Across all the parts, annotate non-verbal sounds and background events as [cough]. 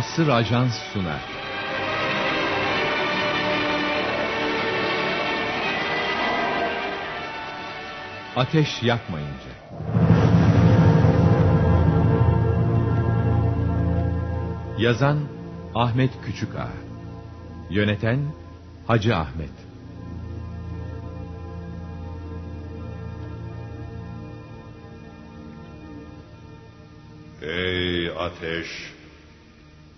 Asır Ajans sunar. Ateş yakmayınca. Yazan Ahmet Küçükağa Yöneten Hacı Ahmet Ey ateş!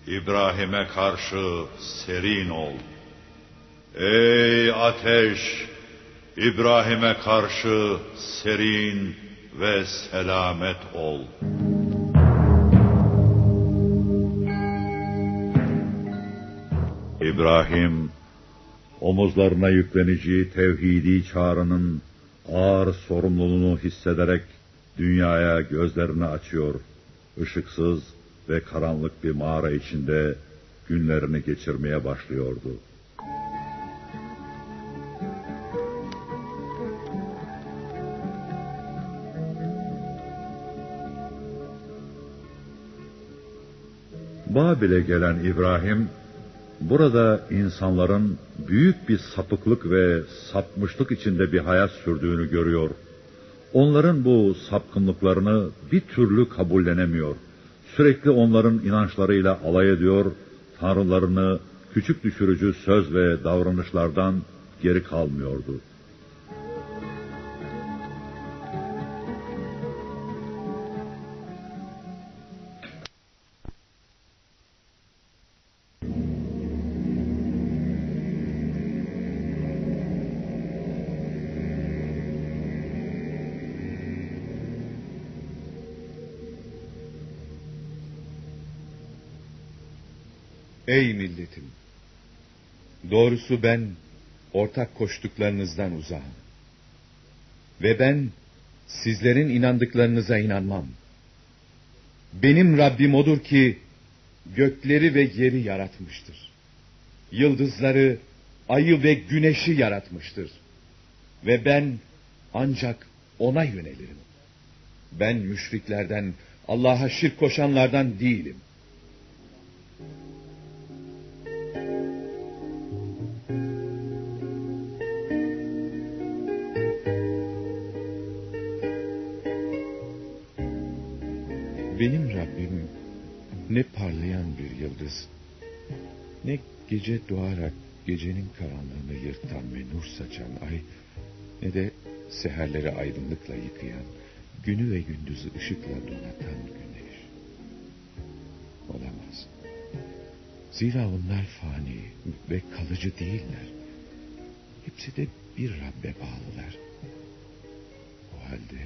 İbrahim'e karşı serin ol. Ey ateş! İbrahim'e karşı serin ve selamet ol. İbrahim, omuzlarına yükleneceği tevhidi çağrının ağır sorumluluğunu hissederek dünyaya gözlerini açıyor. Işıksız ve karanlık bir mağara içinde günlerini geçirmeye başlıyordu. Babil'e gelen İbrahim, burada insanların büyük bir sapıklık ve sapmışlık içinde bir hayat sürdüğünü görüyor. Onların bu sapkınlıklarını bir türlü kabullenemiyor. Sürekli onların inançlarıyla alay ediyor, tanrılarını küçük düşürücü söz ve davranışlardan geri kalmıyordu. Ey milletim! Doğrusu ben ortak koştuklarınızdan uzağım. Ve ben sizlerin inandıklarınıza inanmam. Benim Rabbim odur ki gökleri ve yeri yaratmıştır. Yıldızları, ayı ve güneşi yaratmıştır. Ve ben ancak ona yönelirim. Ben müşriklerden, Allah'a şirk koşanlardan değilim. Ne parlayan bir yıldız, ne gece doğarak gecenin karanlığını yırtan ve nur saçan ay, ne de seherleri aydınlıkla yıkayan, günü ve gündüzü ışıkla donatan güneş. Olamaz. Zira onlar fani ve kalıcı değiller. Hepsi de bir Rabbe bağlılar. O halde,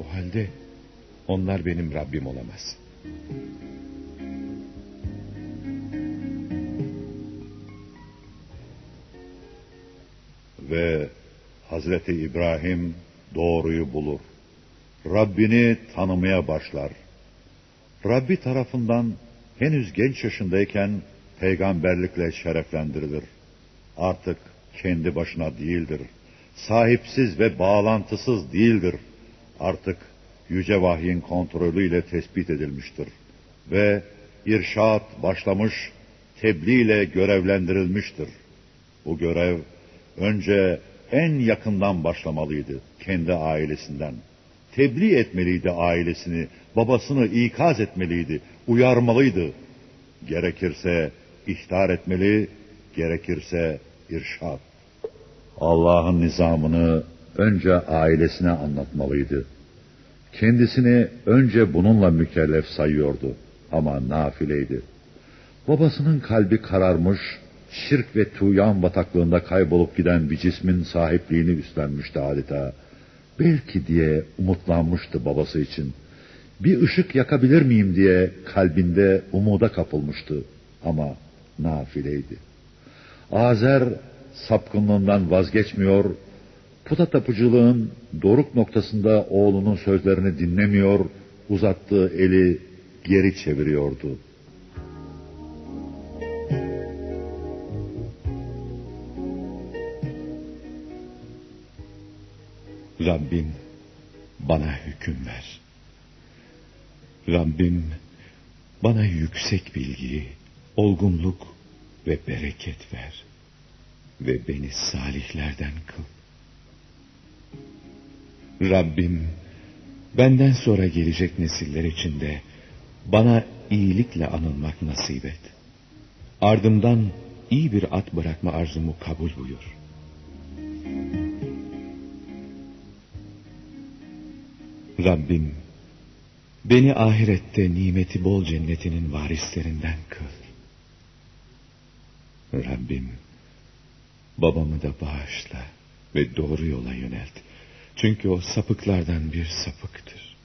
o halde onlar benim Rabbim olamaz. Ve Hazreti İbrahim doğruyu bulur. Rabbini tanımaya başlar. Rabbi tarafından henüz genç yaşındayken peygamberlikle şereflendirilir. Artık kendi başına değildir. Sahipsiz ve bağlantısız değildir. Artık yüce vahyin kontrolüyle tespit edilmiştir. Ve irşat başlamış, tebliğ ile görevlendirilmiştir. Bu görev önce en yakından başlamalıydı, kendi ailesinden. Tebliğ etmeliydi ailesini, babasını ikaz etmeliydi, uyarmalıydı. Gerekirse ihtar etmeli, gerekirse irşat. Allah'ın nizamını önce ailesine anlatmalıydı. Kendisini önce bununla mükellef sayıyordu ama nafileydi. Babasının kalbi kararmış, şirk ve tuyan bataklığında kaybolup giden bir cismin sahipliğini üstlenmişti adeta. Belki diye umutlanmıştı babası için. Bir ışık yakabilir miyim diye kalbinde umuda kapılmıştı ama nafileydi. Azer sapkınlığından vazgeçmiyor, puta tapıcılığın doruk noktasında oğlunun sözlerini dinlemiyor, uzattığı eli geri çeviriyordu. Rabbim bana hüküm ver. Rabbim Bana yüksek bilgi, olgunluk ve bereket ver. Ve beni salihlerden kıl. Rabbim, benden sonra gelecek nesiller içinde bana iyilikle anılmak nasip et. Ardımdan iyi bir at bırakma arzumu kabul buyur. Rabbim, beni ahirette nimeti bol cennetinin varislerinden kıl. Rabbim, babamı da bağışla ve doğru yola yönelt. Çünkü o sapıklardan bir sapıktır.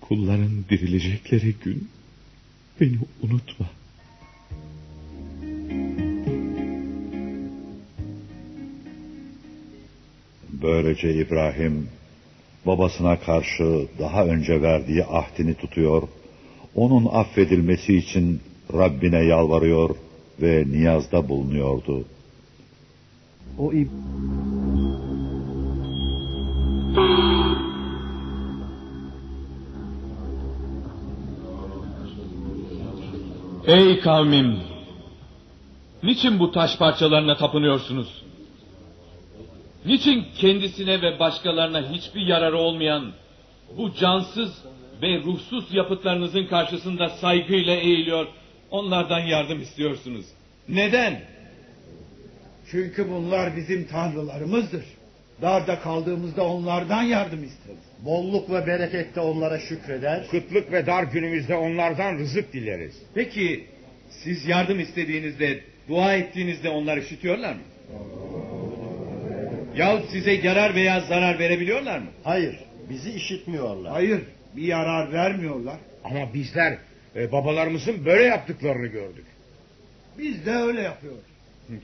Kulların dirilecekleri gün beni unutma. Böylece İbrahim babasına karşı daha önce verdiği ahdini tutuyor, onun affedilmesi için Rabbine yalvarıyor ve niyazda bulunuyordu. O ib Ey kavmim! Niçin bu taş parçalarına tapınıyorsunuz? Niçin kendisine ve başkalarına hiçbir yararı olmayan bu cansız ve ruhsuz yapıtlarınızın karşısında saygıyla eğiliyor, onlardan yardım istiyorsunuz? Neden? Çünkü bunlar bizim tanrılarımızdır. Darda kaldığımızda onlardan yardım isteriz. bolluk ve berekette onlara şükreder. Kıtlık ve dar günümüzde onlardan rızık dileriz. Peki siz yardım istediğinizde, dua ettiğinizde onlar işitiyorlar mı? Yahut size yarar veya zarar verebiliyorlar mı? Hayır, bizi işitmiyorlar. Hayır, bir yarar vermiyorlar. Ama bizler e, babalarımızın böyle yaptıklarını gördük. Biz de öyle yapıyoruz.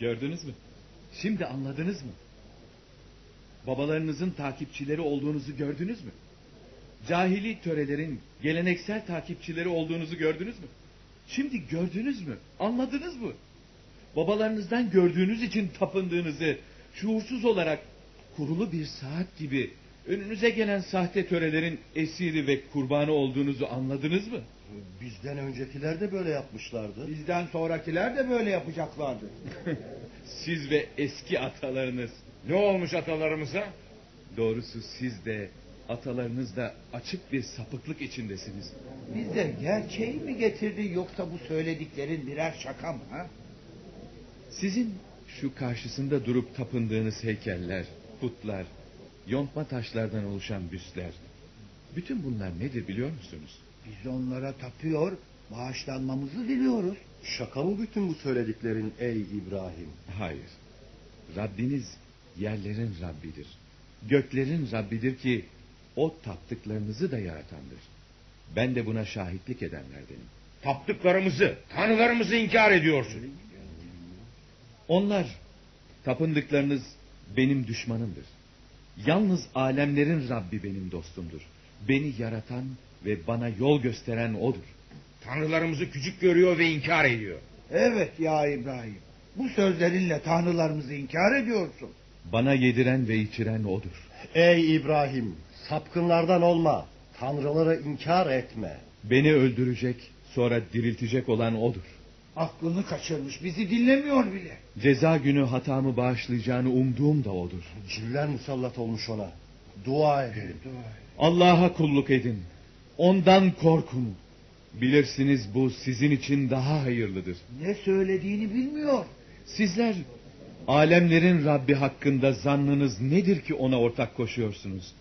Gördünüz mü? Şimdi anladınız mı? Babalarınızın takipçileri olduğunuzu gördünüz mü? Cahili törelerin geleneksel takipçileri olduğunuzu gördünüz mü? Şimdi gördünüz mü? Anladınız mı? Babalarınızdan gördüğünüz için tapındığınızı, şuursuz olarak kurulu bir saat gibi önünüze gelen sahte törelerin esiri ve kurbanı olduğunuzu anladınız mı? Bizden öncekiler de böyle yapmışlardı. Bizden sonrakiler de böyle yapacaklardı. [laughs] Siz ve eski atalarınız Ne olmuş atalarımıza? Doğrusu siz de atalarınız da açık bir sapıklık içindesiniz. Bize gerçeği mi getirdi yoksa bu söylediklerin birer şaka mı? Ha? Sizin şu karşısında durup tapındığınız heykeller, putlar, yontma taşlardan oluşan büstler. Bütün bunlar nedir biliyor musunuz? Biz onlara tapıyor, bağışlanmamızı diliyoruz. Şaka mı bütün bu söylediklerin ey İbrahim? Hayır. Rabbiniz yerlerin Rabbidir. Göklerin Rabbidir ki o taptıklarınızı da yaratandır. Ben de buna şahitlik edenlerdenim. Taptıklarımızı, tanrılarımızı inkar ediyorsun. Onlar, tapındıklarınız benim düşmanımdır. Yalnız alemlerin Rabbi benim dostumdur. Beni yaratan ve bana yol gösteren O'dur. Tanrılarımızı küçük görüyor ve inkar ediyor. Evet ya İbrahim. Bu sözlerinle tanrılarımızı inkar ediyorsun. Bana yediren ve içiren O'dur. Ey İbrahim, sapkınlardan olma. Tanrıları inkar etme. Beni öldürecek, sonra diriltecek olan O'dur. Aklını kaçırmış, bizi dinlemiyor bile. Ceza günü hatamı bağışlayacağını umduğum da O'dur. Ciller musallat olmuş ona. Dua edelim. Allah'a kulluk edin. Ondan korkun. Bilirsiniz bu sizin için daha hayırlıdır. Ne söylediğini bilmiyor. Sizler alemlerin Rabbi hakkında zannınız nedir ki ona ortak koşuyorsunuz?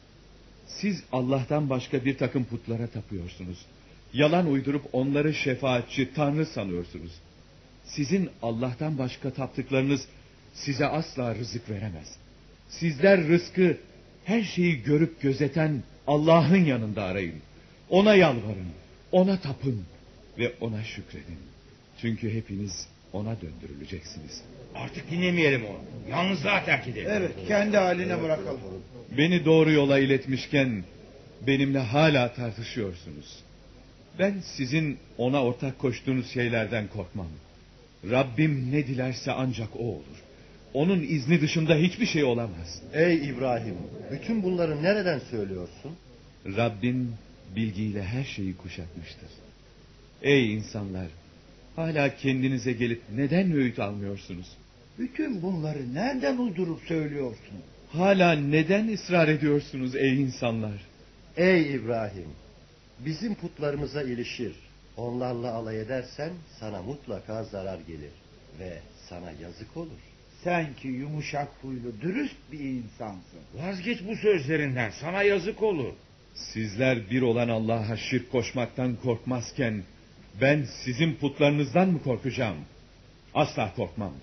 Siz Allah'tan başka bir takım putlara tapıyorsunuz. Yalan uydurup onları şefaatçi, tanrı sanıyorsunuz. Sizin Allah'tan başka taptıklarınız size asla rızık veremez. Sizler rızkı her şeyi görüp gözeten Allah'ın yanında arayın. Ona yalvarın, ona tapın ve ona şükredin. Çünkü hepiniz ona döndürüleceksiniz. Artık dinlemeyelim onu. Yalnızlığa terk edelim. Evet, kendi haline bırakalım. Beni doğru yola iletmişken benimle hala tartışıyorsunuz. Ben sizin ona ortak koştuğunuz şeylerden korkmam. Rabbim ne dilerse ancak o olur. Onun izni dışında hiçbir şey olamaz. Ey İbrahim, bütün bunları nereden söylüyorsun? Rabbin bilgiyle her şeyi kuşatmıştır. Ey insanlar! Hala kendinize gelip neden öğüt almıyorsunuz? Bütün bunları nereden uydurup söylüyorsun? Hala neden ısrar ediyorsunuz ey insanlar? Ey İbrahim! Bizim putlarımıza ilişir. Onlarla alay edersen sana mutlaka zarar gelir. Ve sana yazık olur. Sen ki yumuşak huylu, dürüst bir insansın. Vazgeç bu sözlerinden sana yazık olur. Sizler bir olan Allah'a şirk koşmaktan korkmazken ben sizin putlarınızdan mı korkacağım? Asla korkmam.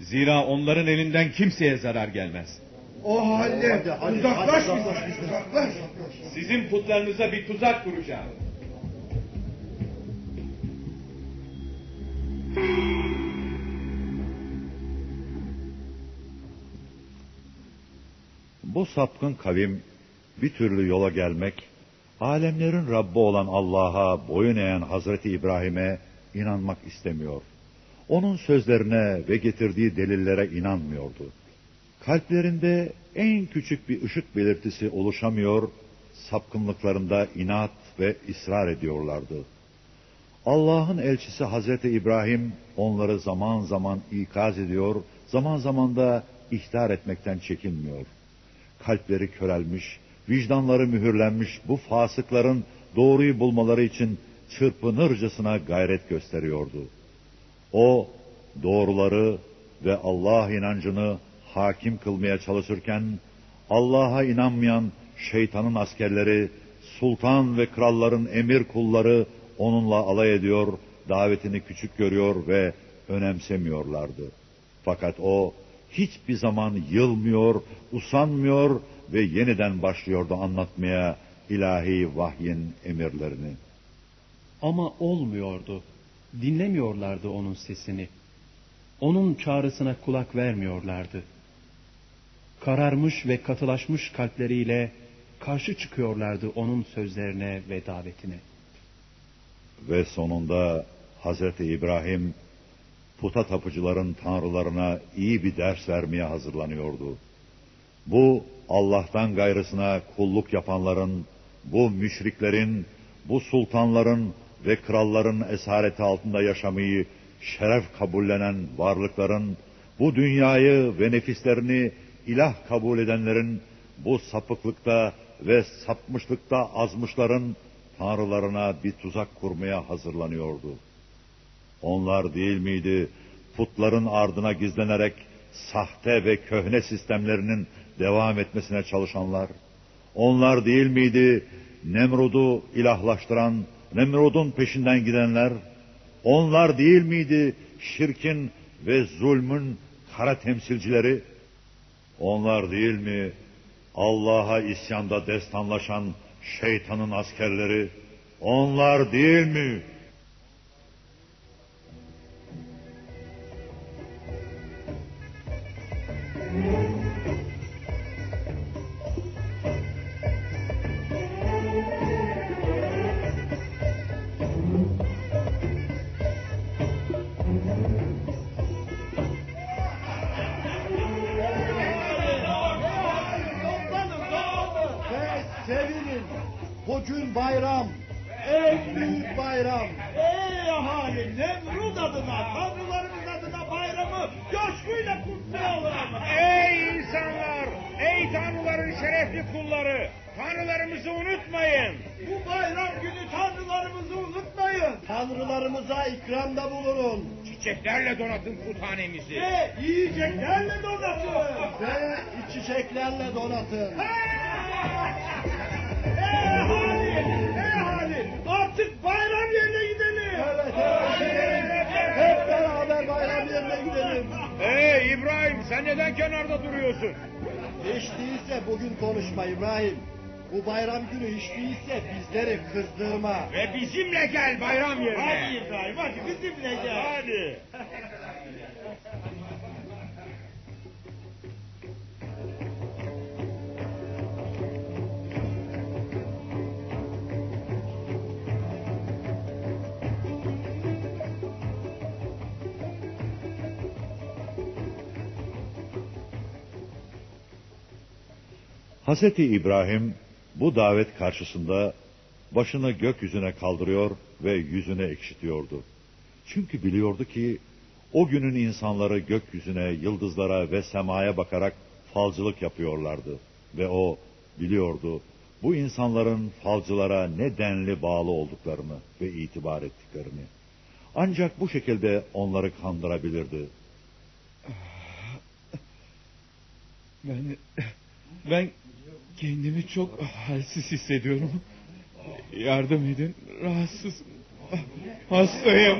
Zira onların elinden kimseye zarar gelmez. O halde Hadi, uzaklaş hadi, bizden, uzaklaş uzaklaş. Sizin putlarınıza bir tuzak kuracağım. Bu sapkın kavim bir türlü yola gelmek, alemlerin Rabbi olan Allah'a boyun eğen Hazreti İbrahim'e inanmak istemiyor. Onun sözlerine ve getirdiği delillere inanmıyordu. Kalplerinde en küçük bir ışık belirtisi oluşamıyor, sapkınlıklarında inat ve ısrar ediyorlardı. Allah'ın elçisi Hazreti İbrahim onları zaman zaman ikaz ediyor, zaman zaman da ihtar etmekten çekinmiyor. Kalpleri körelmiş, vicdanları mühürlenmiş bu fasıkların doğruyu bulmaları için çırpınırcasına gayret gösteriyordu. O doğruları ve Allah inancını hakim kılmaya çalışırken Allah'a inanmayan şeytanın askerleri, sultan ve kralların emir kulları onunla alay ediyor, davetini küçük görüyor ve önemsemiyorlardı. Fakat o hiçbir zaman yılmıyor, usanmıyor ve yeniden başlıyordu anlatmaya ilahi vahyin emirlerini. Ama olmuyordu. Dinlemiyorlardı onun sesini. Onun çağrısına kulak vermiyorlardı. Kararmış ve katılaşmış kalpleriyle karşı çıkıyorlardı onun sözlerine ve davetine. Ve sonunda Hazreti İbrahim puta tapıcıların tanrılarına iyi bir ders vermeye hazırlanıyordu. Bu Allah'tan gayrısına kulluk yapanların, bu müşriklerin, bu sultanların ve kralların esareti altında yaşamayı şeref kabullenen varlıkların, bu dünyayı ve nefislerini ilah kabul edenlerin, bu sapıklıkta ve sapmışlıkta azmışların tanrılarına bir tuzak kurmaya hazırlanıyordu. Onlar değil miydi putların ardına gizlenerek sahte ve köhne sistemlerinin devam etmesine çalışanlar? Onlar değil miydi Nemrud'u ilahlaştıran, Nemrud'un peşinden gidenler? Onlar değil miydi şirkin ve zulmün kara temsilcileri? Onlar değil mi Allah'a isyanda destanlaşan şeytanın askerleri? Onlar değil mi? İçeceklerle donatın. Ey ahali artık bayram yerine gidelim. Evet, evet. Hep beraber bayram yerine gidelim. Ey İbrahim sen neden kenarda duruyorsun? Hiç değilse bugün konuşma İbrahim. Bu bayram günü hiç değilse bizleri kızdırma. Ve bizimle gel bayram yerine. Hadi İbrahim hadi bizimle gel. Hadi. Hazreti İbrahim bu davet karşısında başını gökyüzüne kaldırıyor ve yüzüne ekşitiyordu. Çünkü biliyordu ki o günün insanları gökyüzüne, yıldızlara ve semaya bakarak falcılık yapıyorlardı. Ve o biliyordu bu insanların falcılara ne denli bağlı olduklarını ve itibar ettiklerini. Ancak bu şekilde onları kandırabilirdi. Ben ben kendimi çok halsiz hissediyorum. Yardım edin. Rahatsızım. Hastayım.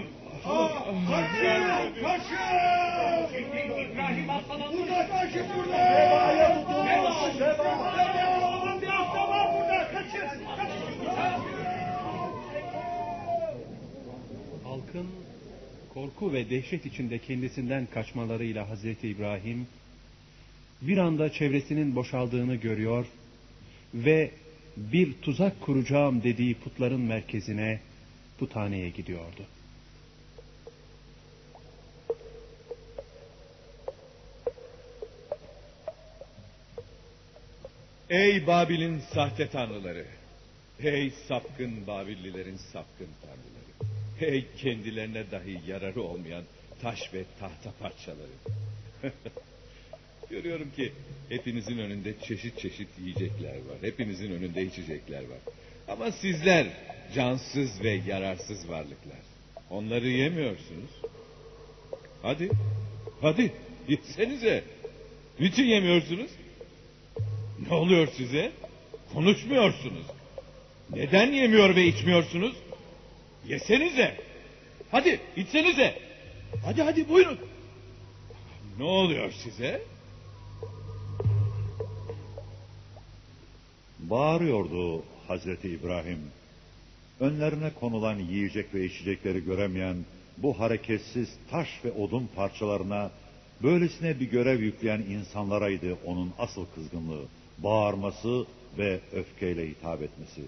Kaçın! Kaçın! İbrahim hastalandı. Burada kaçın burada. Sevaya tutulmuş. Sevaya. Oğlum bir hasta var burada. Kaçın. Halkın korku ve dehşet içinde kendisinden kaçmalarıyla Hazreti İbrahim bir anda çevresinin boşaldığını görüyor ve bir tuzak kuracağım dediği putların merkezine puthaneye gidiyordu. Ey Babil'in sahte tanrıları. Ey sapkın Babillilerin sapkın tanrıları. Ey kendilerine dahi yararı olmayan taş ve tahta parçaları. [laughs] Görüyorum ki hepinizin önünde çeşit çeşit yiyecekler var. Hepinizin önünde içecekler var. Ama sizler cansız ve yararsız varlıklar. Onları yemiyorsunuz. Hadi, hadi gitsenize. Niçin yemiyorsunuz? Ne oluyor size? Konuşmuyorsunuz. Neden yemiyor ve içmiyorsunuz? Yesenize. Hadi içsenize. Hadi hadi buyurun. Ne oluyor size? Bağırıyordu Hazreti İbrahim. Önlerine konulan yiyecek ve içecekleri göremeyen bu hareketsiz taş ve odun parçalarına böylesine bir görev yükleyen insanlaraydı onun asıl kızgınlığı, bağırması ve öfkeyle hitap etmesi.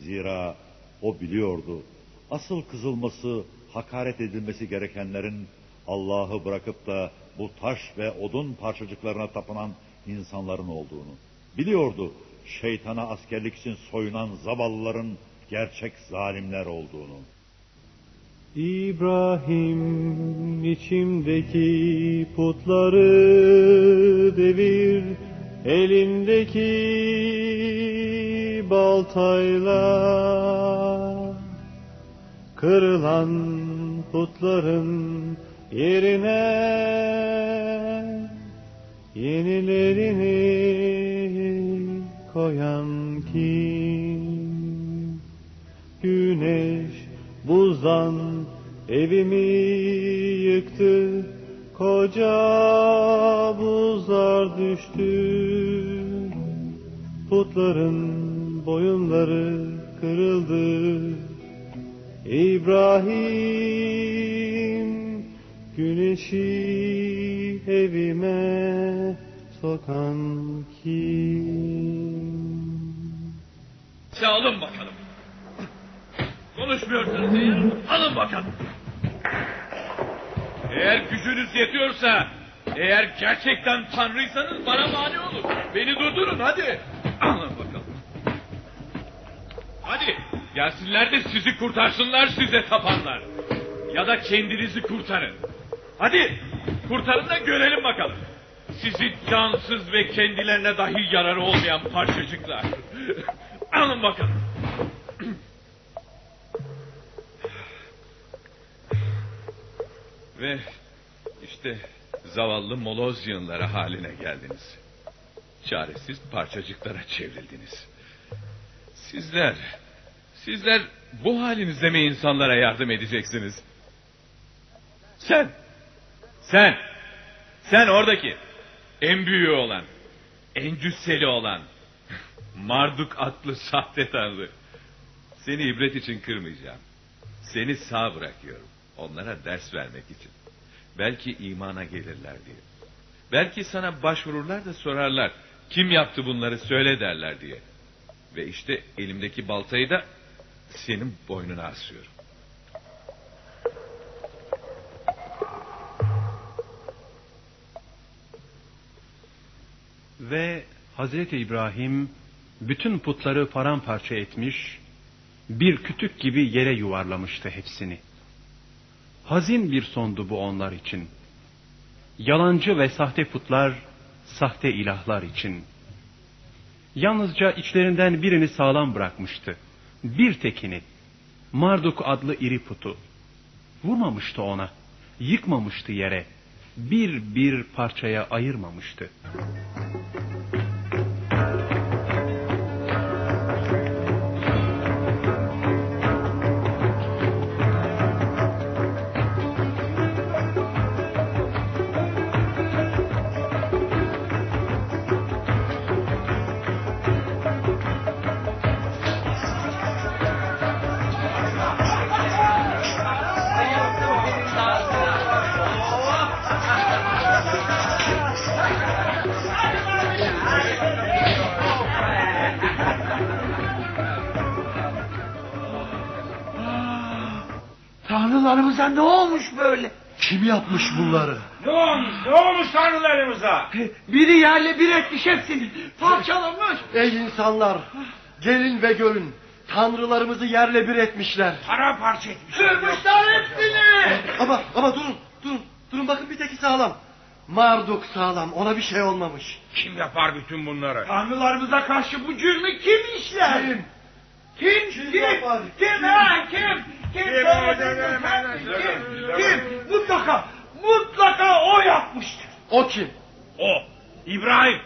Zira o biliyordu, asıl kızılması, hakaret edilmesi gerekenlerin Allah'ı bırakıp da bu taş ve odun parçacıklarına tapınan insanların olduğunu. Biliyordu şeytana askerlik için soyunan zavallıların gerçek zalimler olduğunu. İbrahim içimdeki putları devir elindeki baltayla kırılan putların yerine yenilerini koyan kim? Güneş buzdan evimi yıktı, koca buzlar düştü. Putların boyunları kırıldı. İbrahim güneşi evime sokan kim? Size alın bakalım. Konuşmuyorsanız eğer alın bakalım. Eğer gücünüz yetiyorsa, eğer gerçekten tanrıysanız bana mani olun. Beni durdurun hadi. Alın bakalım. Hadi gelsinler de sizi kurtarsınlar size tapanlar. Ya da kendinizi kurtarın. Hadi kurtarın da görelim bakalım. Sizi cansız ve kendilerine dahi yararı olmayan parçacıklar. Alın bakalım. Ve işte zavallı Molozyanlara haline geldiniz. Çaresiz parçacıklara çevrildiniz. Sizler, sizler bu halinizde mi insanlara yardım edeceksiniz? Sen, sen, sen oradaki en büyüğü olan, en cüsseli olan, Marduk adlı [laughs] sahte tanrı. Seni ibret için kırmayacağım. Seni sağ bırakıyorum. Onlara ders vermek için. Belki imana gelirler diye. Belki sana başvururlar da sorarlar. Kim yaptı bunları söyle derler diye. Ve işte elimdeki baltayı da senin boynuna asıyorum. Ve Hazreti İbrahim bütün putları paramparça etmiş bir kütük gibi yere yuvarlamıştı hepsini. Hazin bir sondu bu onlar için. Yalancı ve sahte putlar, sahte ilahlar için. Yalnızca içlerinden birini sağlam bırakmıştı. Bir tekini. Marduk adlı iri putu. Vurmamıştı ona. Yıkmamıştı yere. Bir bir parçaya ayırmamıştı. Tanrılarımıza ne olmuş böyle? Kim yapmış bunları? Ne olmuş? Ne olmuş tanrılarımıza? Biri yerle bir etmiş hepsini. Parçalamış. Ey insanlar! Gelin ve görün. Tanrılarımızı yerle bir etmişler. Paramparça etmiş. Kırmışlar hepsini. Ama ama durun durun. Durun bakın bir teki sağlam. Marduk sağlam. Ona bir şey olmamış. Kim yapar bütün bunları? Tanrılarımıza karşı bu cürmü kim işler? Kim? Kim? Kim Kim? yapar? Kim? ha? Kim? Kim? Kim? Mi? Kim? Kim? Mutlaka, mutlaka o yapmıştır. O kim? O. İbrahim.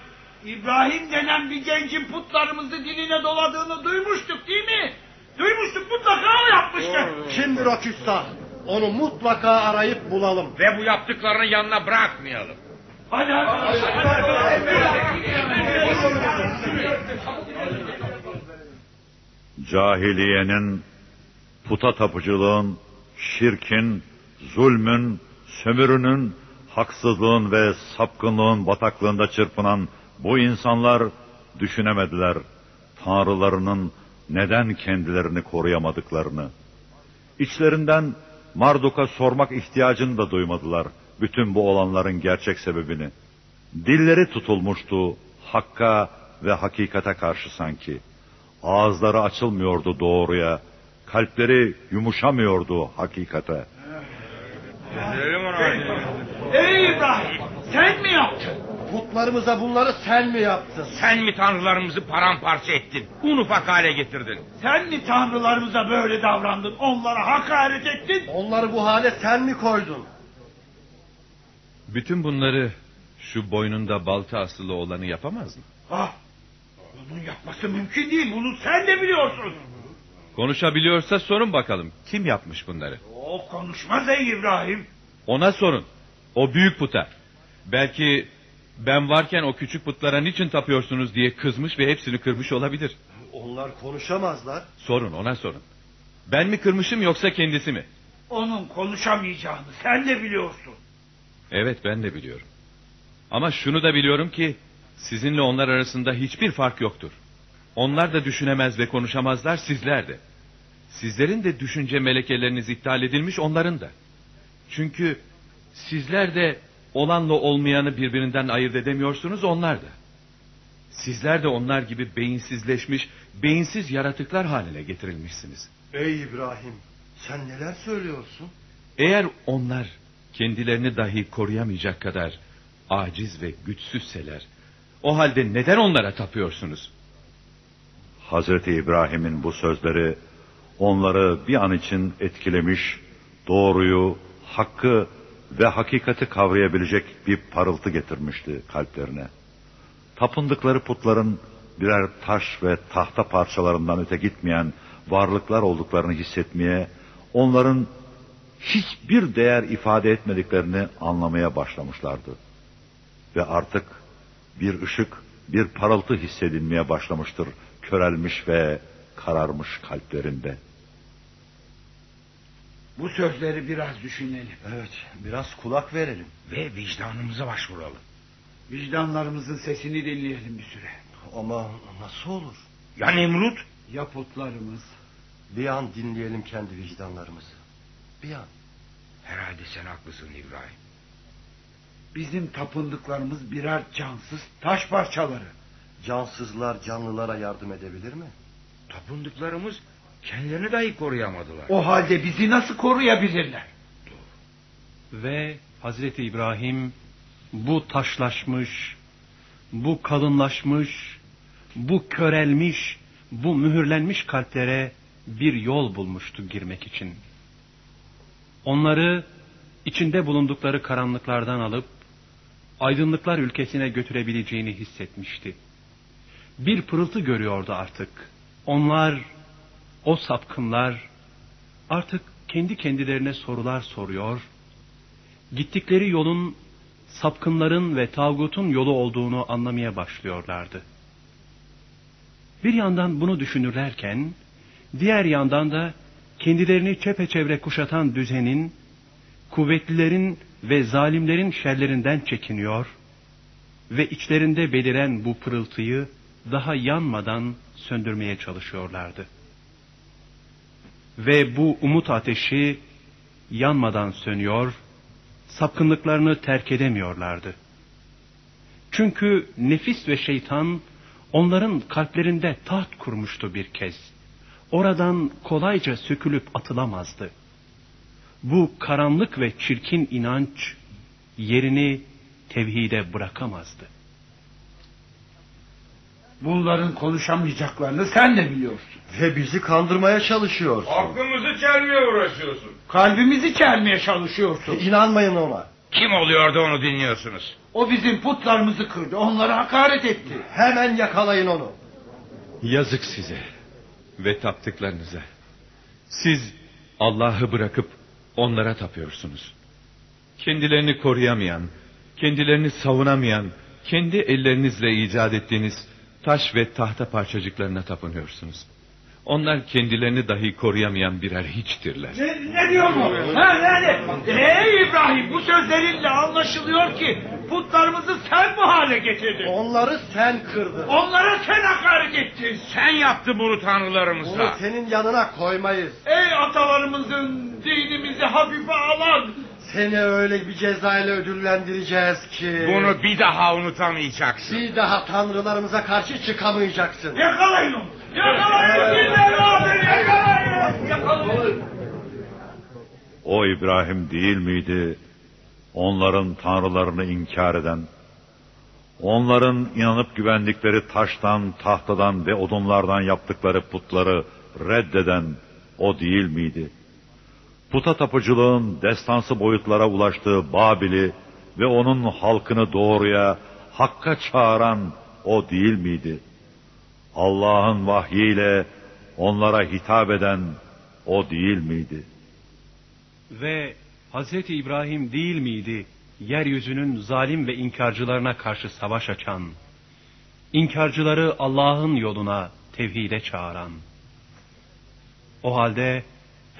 İbrahim denen bir gencin putlarımızı diline doladığını duymuştuk değil mi? Duymuştuk mutlaka o yapmıştır. Kimdir o küstah? Onu mutlaka arayıp bulalım. Ve bu yaptıklarını yanına bırakmayalım. Hadi hadi. Cahiliyenin, puta tapıcılığın, şirkin, zulmün, sömürünün, haksızlığın ve sapkınlığın bataklığında çırpınan bu insanlar düşünemediler tanrılarının neden kendilerini koruyamadıklarını. İçlerinden Marduk'a sormak ihtiyacını da duymadılar bütün bu olanların gerçek sebebini. Dilleri tutulmuştu hakka ve hakikate karşı sanki. Ağızları açılmıyordu doğruya, kalpleri yumuşamıyordu hakikate. Ey İbrahim sen mi yaptın? Putlarımıza bunları sen mi yaptın? Sen mi tanrılarımızı paramparça ettin? Un ufak hale getirdin. Sen mi tanrılarımıza böyle davrandın? Onlara hakaret ettin? Onları bu hale sen mi koydun? Bütün bunları şu boynunda balta asılı olanı yapamaz mı? Ah, bunun yapması mümkün değil. Bunu sen de biliyorsun. Konuşabiliyorsa sorun bakalım. Kim yapmış bunları? O konuşmaz ey İbrahim. Ona sorun. O büyük puta. Belki ben varken o küçük putlara niçin tapıyorsunuz diye kızmış ve hepsini kırmış olabilir. Onlar konuşamazlar. Sorun ona sorun. Ben mi kırmışım yoksa kendisi mi? Onun konuşamayacağını sen de biliyorsun. Evet ben de biliyorum. Ama şunu da biliyorum ki sizinle onlar arasında hiçbir fark yoktur. Onlar da düşünemez ve konuşamazlar sizler de. Sizlerin de düşünce melekeleriniz iptal edilmiş onların da. Çünkü sizler de olanla olmayanı birbirinden ayırt edemiyorsunuz onlar da. Sizler de onlar gibi beyinsizleşmiş, beyinsiz yaratıklar haline getirilmişsiniz. Ey İbrahim sen neler söylüyorsun? Eğer onlar kendilerini dahi koruyamayacak kadar aciz ve güçsüzseler, o halde neden onlara tapıyorsunuz? Hazreti İbrahim'in bu sözleri onları bir an için etkilemiş, doğruyu, hakkı ve hakikati kavrayabilecek bir parıltı getirmişti kalplerine. Tapındıkları putların birer taş ve tahta parçalarından öte gitmeyen varlıklar olduklarını hissetmeye, onların hiçbir değer ifade etmediklerini anlamaya başlamışlardı. Ve artık bir ışık, bir parıltı hissedilmeye başlamıştır körelmiş ve kararmış kalplerinde. Bu sözleri biraz düşünelim. Evet biraz kulak verelim. Ve vicdanımıza başvuralım. Vicdanlarımızın sesini dinleyelim bir süre. Ama nasıl olur? Ya Nemrut? Ya putlarımız? Bir an dinleyelim kendi vicdanlarımızı. Bir an. Herhalde sen haklısın İbrahim. Bizim tapındıklarımız birer cansız taş parçaları. Cansızlar canlılara yardım edebilir mi? Tapındıklarımız Kendilerini dahi koruyamadılar. O halde bizi nasıl koruyabilirler? Ve Hazreti İbrahim bu taşlaşmış, bu kalınlaşmış, bu körelmiş, bu mühürlenmiş kalplere bir yol bulmuştu girmek için. Onları içinde bulundukları karanlıklardan alıp aydınlıklar ülkesine götürebileceğini hissetmişti. Bir pırıltı görüyordu artık. Onlar, o sapkınlar artık kendi kendilerine sorular soruyor, gittikleri yolun sapkınların ve tağutun yolu olduğunu anlamaya başlıyorlardı. Bir yandan bunu düşünürlerken, diğer yandan da kendilerini çepeçevre kuşatan düzenin, kuvvetlilerin ve zalimlerin şerlerinden çekiniyor ve içlerinde beliren bu pırıltıyı daha yanmadan söndürmeye çalışıyorlardı. Ve bu umut ateşi yanmadan sönüyor, sapkınlıklarını terk edemiyorlardı. Çünkü nefis ve şeytan onların kalplerinde taht kurmuştu bir kez. Oradan kolayca sökülüp atılamazdı. Bu karanlık ve çirkin inanç yerini tevhide bırakamazdı. Bunların konuşamayacaklarını sen de biliyorsun. Ve bizi kandırmaya çalışıyorsun. Aklımızı çelmeye uğraşıyorsun. Kalbimizi çelmeye çalışıyorsun. İnanmayın ona. Kim oluyor da onu dinliyorsunuz? O bizim putlarımızı kırdı, onlara hakaret etti. Hemen yakalayın onu. Yazık size ve taptıklarınıza. Siz Allah'ı bırakıp onlara tapıyorsunuz. Kendilerini koruyamayan, kendilerini savunamayan, kendi ellerinizle icat ettiğiniz taş ve tahta parçacıklarına tapınıyorsunuz. Onlar kendilerini dahi koruyamayan birer hiçtirler. Ne, ne diyor bu? Ha, yani, ey İbrahim bu sözlerinle anlaşılıyor ki putlarımızı sen bu hale getirdin. Onları sen kırdın. Onlara sen hakaret ettin. Sen yaptın bunu Onu tanrılarımızla. senin yanına koymayız. Ey atalarımızın dinimizi hafife alan. Seni öyle bir cezayla ödüllendireceğiz ki... Bunu bir daha unutamayacaksın. Bir daha tanrılarımıza karşı çıkamayacaksın. Yakalayın onu. Yakalayın. Yakalayın. Yakalayın. O İbrahim değil miydi onların tanrılarını inkar eden, onların inanıp güvendikleri taştan, tahtadan ve odunlardan yaptıkları putları reddeden o değil miydi? Puta tapıcılığın destansı boyutlara ulaştığı Babil'i ve onun halkını doğruya, hakka çağıran o değil miydi? Allah'ın vahyiyle onlara hitap eden o değil miydi?'' Ve Hazreti İbrahim değil miydi yeryüzünün zalim ve inkarcılarına karşı savaş açan, inkarcıları Allah'ın yoluna, tevhide çağıran? O halde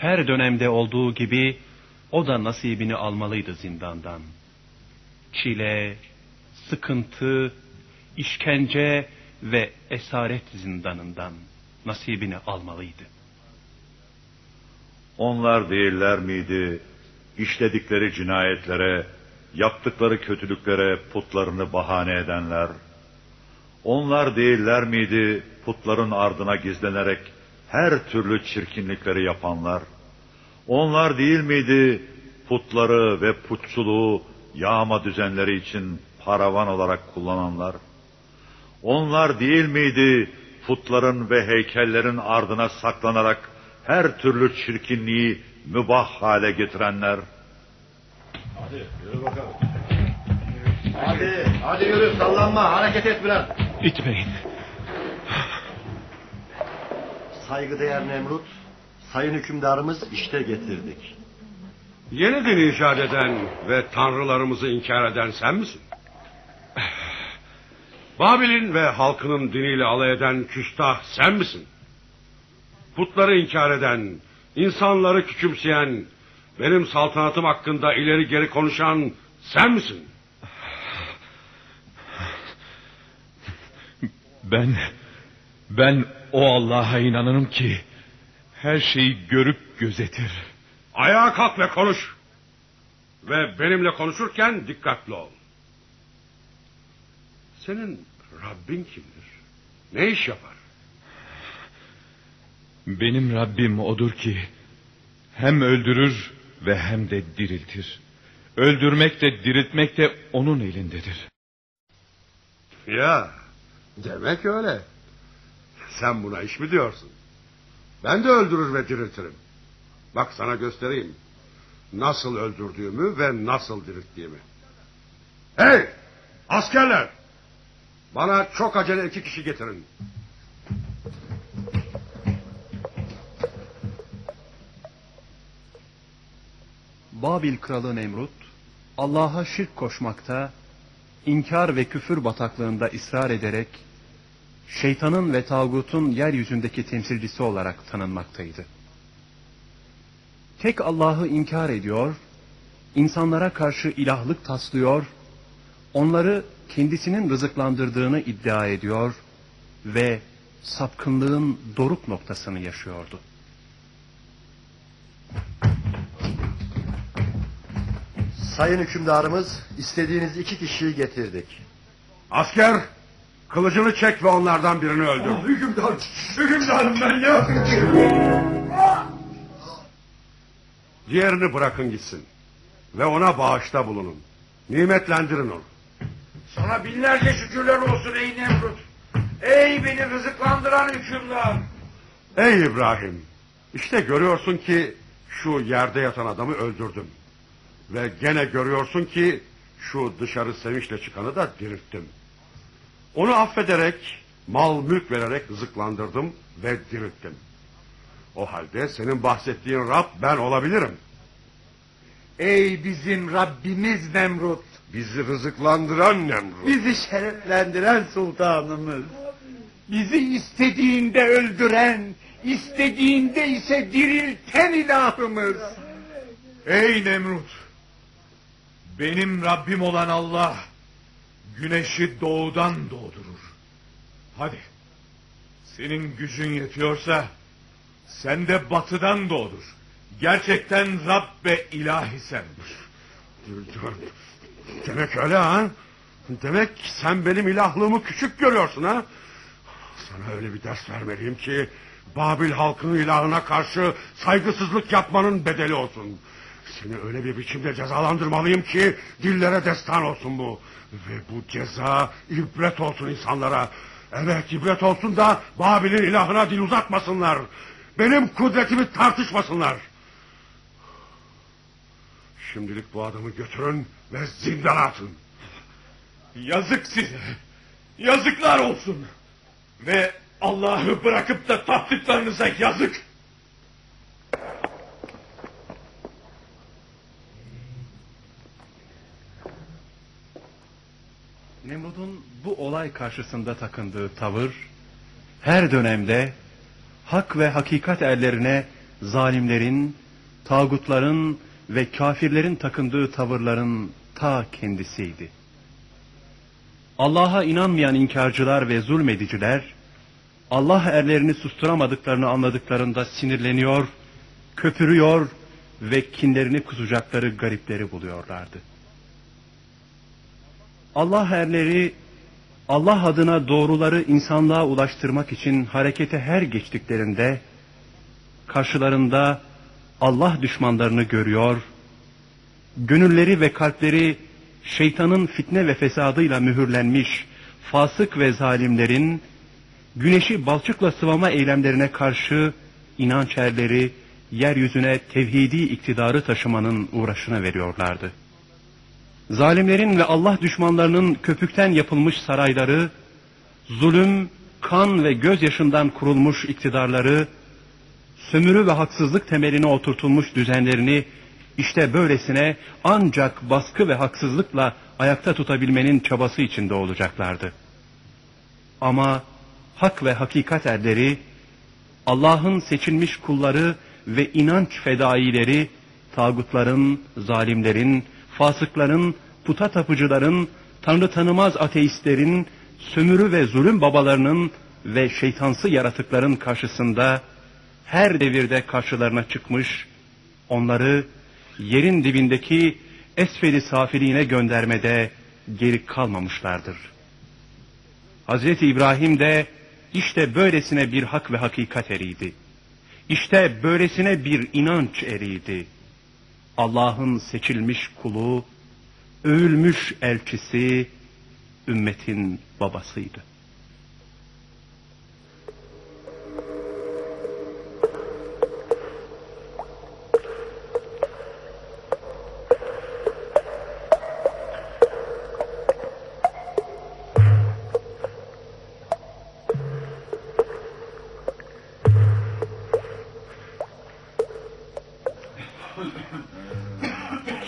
her dönemde olduğu gibi o da nasibini almalıydı zindandan. Çile, sıkıntı, işkence ve esaret zindanından nasibini almalıydı. Onlar değiller miydi işledikleri cinayetlere, yaptıkları kötülüklere putlarını bahane edenler? Onlar değiller miydi putların ardına gizlenerek her türlü çirkinlikleri yapanlar? Onlar değil miydi putları ve putçuluğu yağma düzenleri için paravan olarak kullananlar? Onlar değil miydi putların ve heykellerin ardına saklanarak her türlü çirkinliği mübah hale getirenler. Hadi yürü bakalım. Hadi, hadi yürü sallanma hareket et biraz. İtmeyin. Saygıdeğer Nemrut, sayın hükümdarımız işte getirdik. Yeni din icat eden ve tanrılarımızı inkar eden sen misin? [sighs] Babil'in ve halkının diniyle alay eden küstah sen misin? Putları inkar eden, insanları küçümseyen, benim saltanatım hakkında ileri geri konuşan sen misin? [sighs] Ben, ben o Allah'a inanırım ki her şeyi görüp gözetir. Ayağa kalk ve konuş. Ve benimle konuşurken dikkatli ol. Senin Rabbin kimdir? Ne iş yapar? Benim Rabbim odur ki hem öldürür ve hem de diriltir. Öldürmek de diriltmek de onun elindedir. Ya demek öyle. Sen buna iş mi diyorsun? Ben de öldürür ve diriltirim. Bak sana göstereyim. Nasıl öldürdüğümü ve nasıl dirilttiğimi. Hey! Askerler! Bana çok acele iki kişi getirin. Babil kralı Nemrut, Allah'a şirk koşmakta, inkar ve küfür bataklığında ısrar ederek, şeytanın ve tağutun yeryüzündeki temsilcisi olarak tanınmaktaydı. Tek Allah'ı inkar ediyor, insanlara karşı ilahlık taslıyor, onları kendisinin rızıklandırdığını iddia ediyor ve sapkınlığın doruk noktasını yaşıyordu. Sayın hükümdarımız istediğiniz iki kişiyi getirdik. Asker! Kılıcını çek ve onlardan birini öldür. Hükümdarım, hükümdarım ben ki? Diğerini bırakın gitsin. Ve ona bağışta bulunun. Nimetlendirin onu. Sana binlerce şükürler olsun ey Nemrut. Ey beni rızıklandıran hükümdar. Ey İbrahim! İşte görüyorsun ki şu yerde yatan adamı öldürdüm. Ve gene görüyorsun ki şu dışarı sevinçle çıkanı da dirilttim. Onu affederek, mal mülk vererek rızıklandırdım ve dirilttim. O halde senin bahsettiğin Rab ben olabilirim. Ey bizim Rabbimiz Nemrut. Bizi rızıklandıran Nemrut. Bizi şereflendiren sultanımız. Bizi istediğinde öldüren, istediğinde ise dirilten ilahımız. Ey Nemrut! Benim Rabbim olan Allah güneşi doğudan doğdurur. Hadi senin gücün yetiyorsa sen de batıdan doğdur. Gerçekten Rab ve ilahi sendir. Demek öyle ha? Demek sen benim ilahlığımı küçük görüyorsun ha? Sana öyle bir ders vermeliyim ki... ...Babil halkının ilahına karşı saygısızlık yapmanın bedeli olsun. Seni öyle bir biçimde cezalandırmalıyım ki... ...dillere destan olsun bu. Ve bu ceza ibret olsun insanlara. Evet ibret olsun da Babil'in ilahına dil uzatmasınlar. Benim kudretimi tartışmasınlar. Şimdilik bu adamı götürün ve zindana atın. Yazık size. Yazıklar olsun. Ve Allah'ı bırakıp da taptıklarınıza yazık. Nemrud'un bu olay karşısında takındığı tavır, her dönemde hak ve hakikat erlerine zalimlerin, tağutların ve kafirlerin takındığı tavırların ta kendisiydi. Allah'a inanmayan inkarcılar ve zulmediciler, Allah erlerini susturamadıklarını anladıklarında sinirleniyor, köpürüyor ve kinlerini kusacakları garipleri buluyorlardı. Allah erleri Allah adına doğruları insanlığa ulaştırmak için harekete her geçtiklerinde karşılarında Allah düşmanlarını görüyor, gönülleri ve kalpleri şeytanın fitne ve fesadıyla mühürlenmiş fasık ve zalimlerin güneşi balçıkla sıvama eylemlerine karşı inanç erleri yeryüzüne tevhidi iktidarı taşımanın uğraşına veriyorlardı. Zalimlerin ve Allah düşmanlarının köpükten yapılmış sarayları, zulüm, kan ve gözyaşından kurulmuş iktidarları, sömürü ve haksızlık temeline oturtulmuş düzenlerini işte böylesine ancak baskı ve haksızlıkla ayakta tutabilmenin çabası içinde olacaklardı. Ama hak ve hakikat erleri, Allah'ın seçilmiş kulları ve inanç fedaileri, tağutların, zalimlerin, fasıkların, puta tapıcıların, tanrı tanımaz ateistlerin, sömürü ve zulüm babalarının ve şeytansı yaratıkların karşısında her devirde karşılarına çıkmış, onları yerin dibindeki esferi safiliğine göndermede geri kalmamışlardır. Hazreti İbrahim de işte böylesine bir hak ve hakikat eriydi. İşte böylesine bir inanç eriydi. Allah'ın seçilmiş kulu, övülmüş elçisi, ümmetin babasıydı.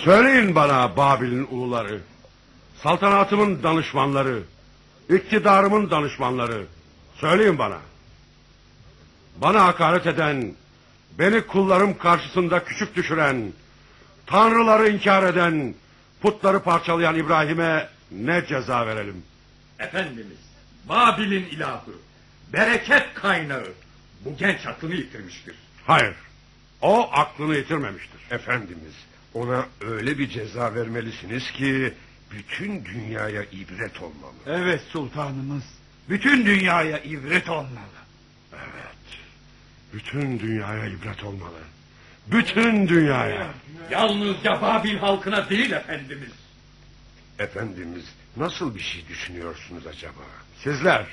Söyleyin bana Babil'in uluları, saltanatımın danışmanları, iktidarımın danışmanları. Söyleyin bana. Bana hakaret eden, beni kullarım karşısında küçük düşüren, tanrıları inkar eden, putları parçalayan İbrahim'e ne ceza verelim? Efendimiz, Babil'in ilahı, bereket kaynağı bu genç aklını yitirmiştir. Hayır, o aklını yitirmemiştir. Efendimiz, ona öyle bir ceza vermelisiniz ki bütün dünyaya ibret olmalı. Evet sultanımız, bütün dünyaya ibret olmalı. Evet, bütün dünyaya ibret olmalı. Bütün dünyaya. Yalnızca Babil halkına değil efendimiz. Efendimiz, nasıl bir şey düşünüyorsunuz acaba? Sizler,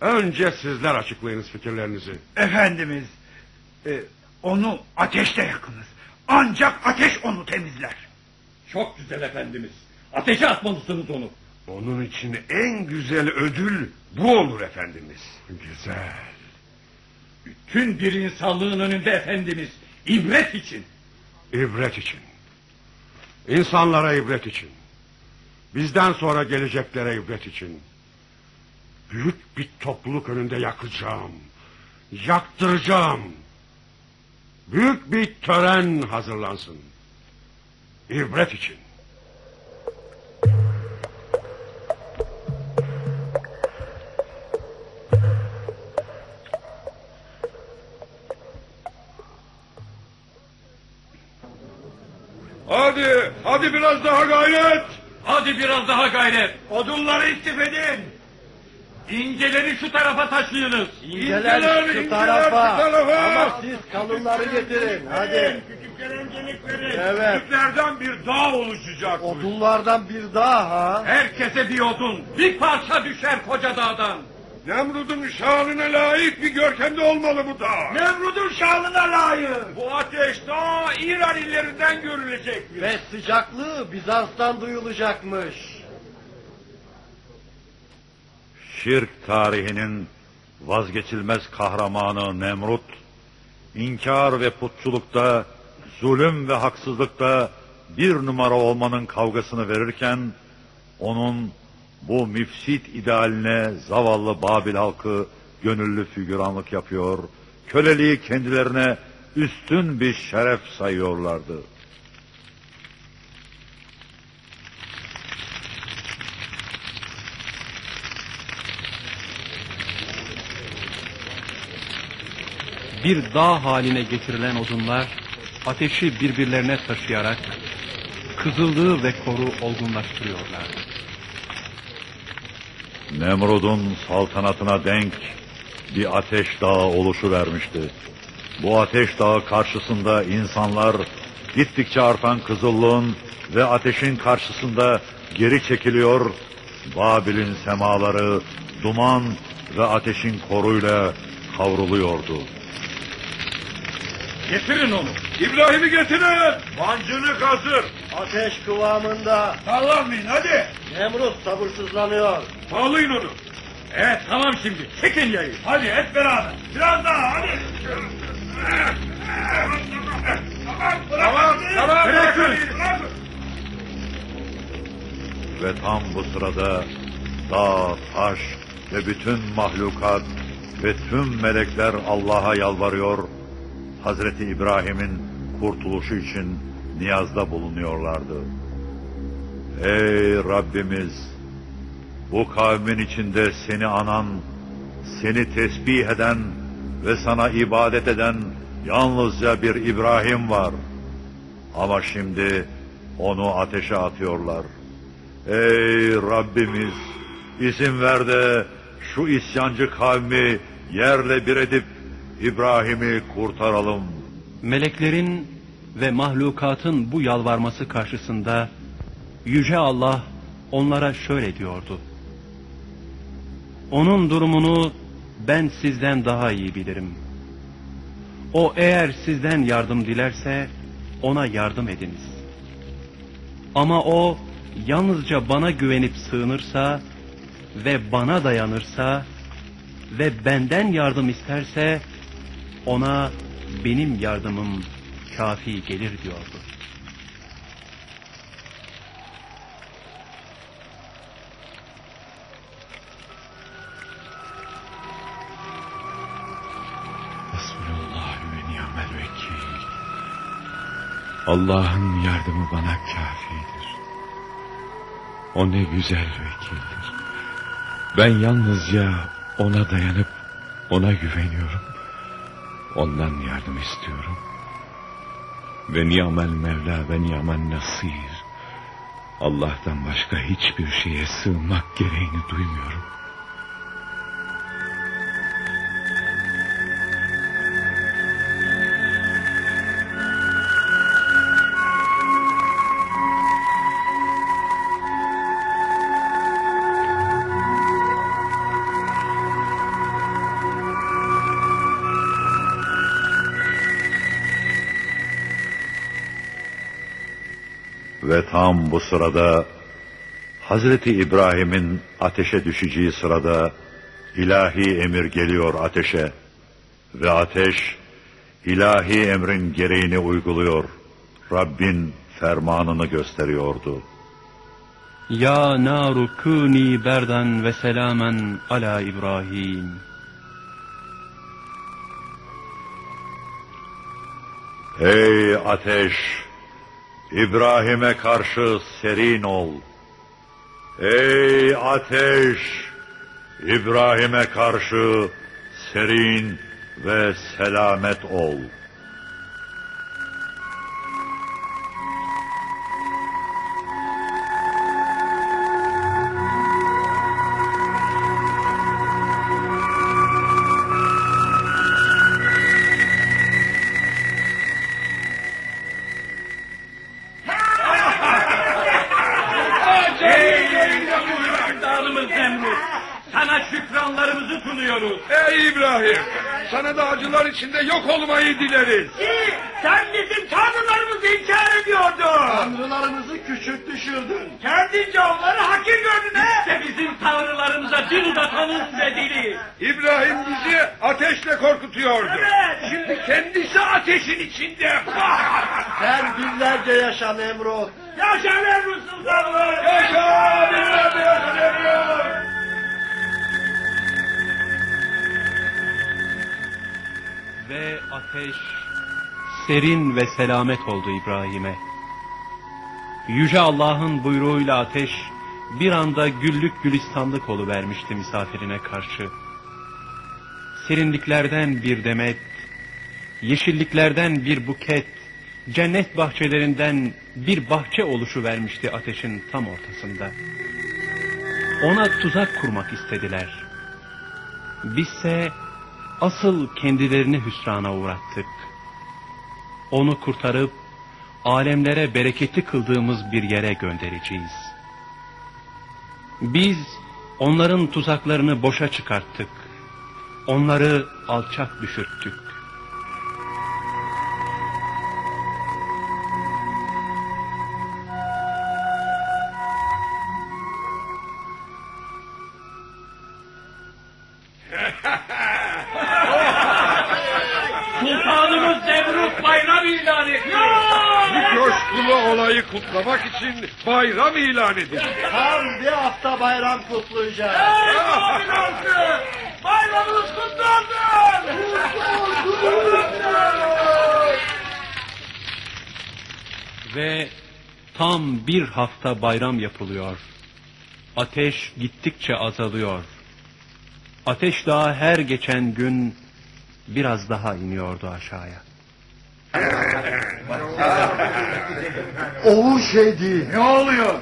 önce sizler açıklayınız fikirlerinizi. Efendimiz, e, onu ateşte yakınız. Ancak ateş onu temizler. Çok güzel efendimiz. Ateşe atmalısınız onu. Onun için en güzel ödül bu olur efendimiz. Güzel. Bütün bir insanlığın önünde efendimiz. ibret için. İbret için. İnsanlara ibret için. Bizden sonra geleceklere ibret için. Büyük bir topluluk önünde yakacağım. Yaktıracağım. Büyük bir tören hazırlansın. İbret için. Hadi, hadi biraz daha gayret. Hadi biraz daha gayret. Odunları istif edin. İnceleri şu tarafa taşıyınız. İnceler İnceler, şu tarafa. şu tarafa. Ama siz kalınları getirin. Hadi. Küçük gelencelikleri. Evet. Küçüklerden bir dağ oluşacak. Odunlardan bir daha ha. Herkese bir odun, bir parça düşer koca dağdan. Nemrud'un şanına layık bir görkemde olmalı bu dağ. Nemrud'un şanına layık. Bu ateş ta İran illerinden görülecek. Ve sıcaklığı Bizans'tan duyulacakmış. Şirk tarihinin vazgeçilmez kahramanı Nemrut, inkar ve putçulukta, zulüm ve haksızlıkta bir numara olmanın kavgasını verirken, onun bu müfsit idealine zavallı Babil halkı gönüllü figüranlık yapıyor, köleliği kendilerine üstün bir şeref sayıyorlardı. Bir dağ haline getirilen odunlar ateşi birbirlerine taşıyarak kızıllığı ve koru olgunlaştırıyorlar. Nemrud'un saltanatına denk bir ateş dağı oluşu vermişti. Bu ateş dağı karşısında insanlar gittikçe artan kızıllığın ve ateşin karşısında geri çekiliyor, Babil'in semaları duman ve ateşin koruyla kavruluyordu. Getirin onu. İbrahim'i getirin. Mancınık hazır. Ateş kıvamında. Sallanmayın hadi. Nemrut sabırsızlanıyor. Bağlayın onu. Evet tamam şimdi. Çekin yayı. Hadi hep beraber. Biraz daha hadi. Tamam, tamam. Bırakın. Ve tam bu sırada dağ, taş ve bütün mahlukat ve tüm melekler Allah'a yalvarıyor, Hazreti İbrahim'in kurtuluşu için niyazda bulunuyorlardı. Ey Rabbimiz! Bu kavmin içinde seni anan, seni tesbih eden ve sana ibadet eden yalnızca bir İbrahim var. Ama şimdi onu ateşe atıyorlar. Ey Rabbimiz! izin ver de şu isyancı kavmi yerle bir edip İbrahim'i kurtaralım. Meleklerin ve mahlukatın bu yalvarması karşısında Yüce Allah onlara şöyle diyordu. Onun durumunu ben sizden daha iyi bilirim. O eğer sizden yardım dilerse ona yardım ediniz. Ama o yalnızca bana güvenip sığınırsa ve bana dayanırsa ve benden yardım isterse ona benim yardımım kafi gelir diyordu. Allah'ın yardımı bana kafidir. O ne güzel vekildir. Ben yalnızca ona dayanıp ona güveniyorum. Ondan yardım istiyorum. Ve ni'mel mevla ve ni'mel nasir. Allah'tan başka hiçbir şeye sığınmak gereğini duymuyorum. Tam bu sırada Hazreti İbrahim'in ateşe düşeceği sırada ilahi emir geliyor ateşe ve ateş ilahi emrin gereğini uyguluyor. Rabbin fermanını gösteriyordu. Ya naru kuni berdan ve selamen ala İbrahim. Ey ateş! İbrahim'e karşı serin ol. Ey ateş! İbrahim'e karşı serin ve selamet ol. Yok olmayı dileriz. Ki sen bizim tanrılarımızı inkar ediyordun. Tanrılarımızı küçük düşürdün. Kendince onları hakir gördün he. İşte bizim tanrılarımıza dil uzatanın ve dili. İbrahim bizi ateşle korkutuyordu. Evet. Şimdi kendisi ateşin içinde. [laughs] Sen binlerce yaşa Nemrut. Serin ve selamet oldu İbrahim'e. Yüce Allah'ın buyruğuyla ateş bir anda güllük gülistanlık vermişti misafirine karşı. Serinliklerden bir demet, yeşilliklerden bir buket, cennet bahçelerinden bir bahçe oluşu vermişti ateşin tam ortasında. Ona tuzak kurmak istediler. Bizse asıl kendilerini hüsrana uğrattık. Onu kurtarıp alemlere bereketli kıldığımız bir yere göndereceğiz. Biz onların tuzaklarını boşa çıkarttık. Onları alçak düşürttük. [laughs] Sultanımız Nemrut bayram ilan ediyor. Bu coşkulu olayı kutlamak için bayram ilan edildi. Tam bir hafta bayram kutlayacağız. Ey olsun. Bayramınız kutlu olsun. Ve tam bir hafta bayram yapılıyor. Ateş gittikçe azalıyor. Ateş daha her geçen gün biraz daha iniyordu aşağıya. [laughs] O şey değil. Ne oluyor?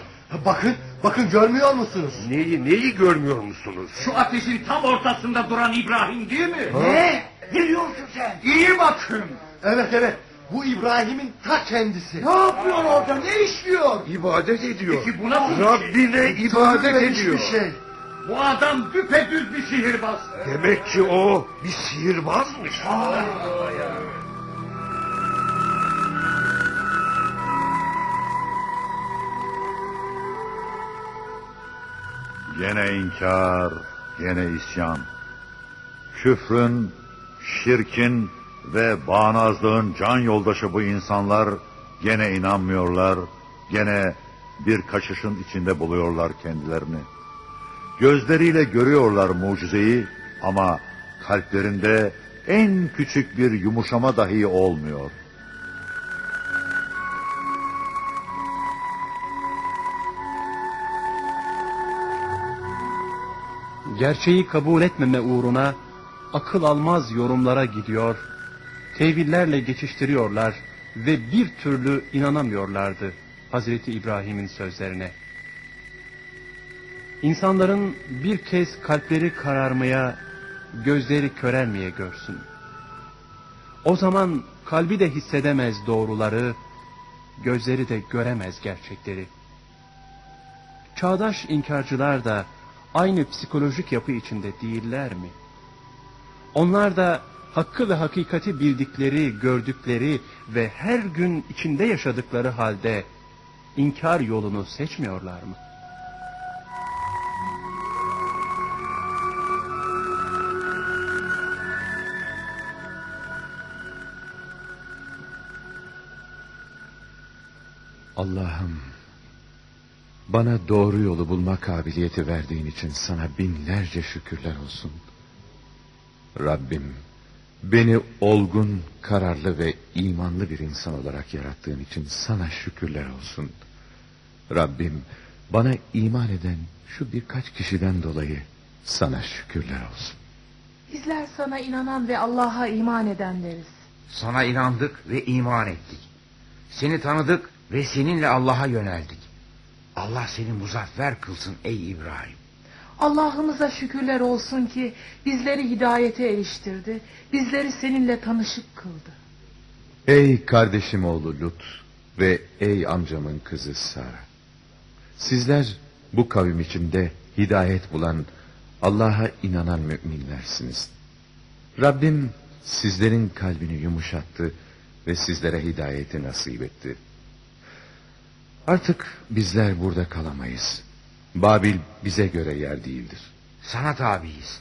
Bakın, bakın görmüyor musunuz? Neyi, neyi görmüyor musunuz? Şu ateşin tam ortasında duran İbrahim değil mi? Ne? Ne diyorsun sen? İyi bakın. Evet evet bu İbrahim'in ta kendisi. Ne yapıyor orada? Ne işliyor? İbadet ediyor. Peki bu nasıl şey? Rabbine ibadet Görülmemiş ediyor. bir şey. Bu adam düpedüz bir sihirbaz. Demek ki o bir sihirbazmış. Gene inkar, gene isyan. Küfrün, şirkin ve bağnazlığın can yoldaşı bu insanlar gene inanmıyorlar, gene bir kaçışın içinde buluyorlar kendilerini. Gözleriyle görüyorlar mucizeyi ama kalplerinde en küçük bir yumuşama dahi olmuyor. Gerçeği kabul etmeme uğruna akıl almaz yorumlara gidiyor, tevillerle geçiştiriyorlar ve bir türlü inanamıyorlardı Hazreti İbrahim'in sözlerine. İnsanların bir kez kalpleri kararmaya, gözleri körelmeye görsün. O zaman kalbi de hissedemez doğruları, gözleri de göremez gerçekleri. Çağdaş inkarcılar da aynı psikolojik yapı içinde değiller mi? Onlar da hakkı ve hakikati bildikleri, gördükleri ve her gün içinde yaşadıkları halde inkar yolunu seçmiyorlar mı? Allah'ım bana doğru yolu bulma kabiliyeti verdiğin için sana binlerce şükürler olsun. Rabbim beni olgun, kararlı ve imanlı bir insan olarak yarattığın için sana şükürler olsun. Rabbim bana iman eden şu birkaç kişiden dolayı sana şükürler olsun. Bizler sana inanan ve Allah'a iman edenleriz. Sana inandık ve iman ettik. Seni tanıdık ve seninle Allah'a yöneldik. Allah seni muzaffer kılsın ey İbrahim. Allah'ımıza şükürler olsun ki bizleri hidayete eriştirdi. Bizleri seninle tanışık kıldı. Ey kardeşim oğlu Lut ve ey amcamın kızı Sara. Sizler bu kavim içinde hidayet bulan Allah'a inanan müminlersiniz. Rabbim sizlerin kalbini yumuşattı ve sizlere hidayeti nasip etti. Artık bizler burada kalamayız. Babil bize göre yer değildir. Sana tabiiz.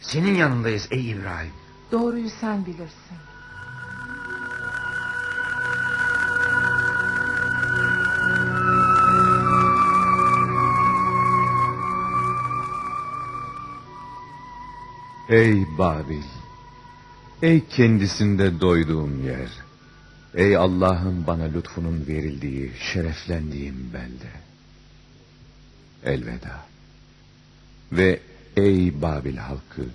Senin yanındayız ey İbrahim. Doğruyu sen bilirsin. Ey Babil! Ey kendisinde doyduğum yer! Ey Allah'ın bana lütfunun verildiği, şereflendiğim belde! Elveda! Ve ey Babil halkı!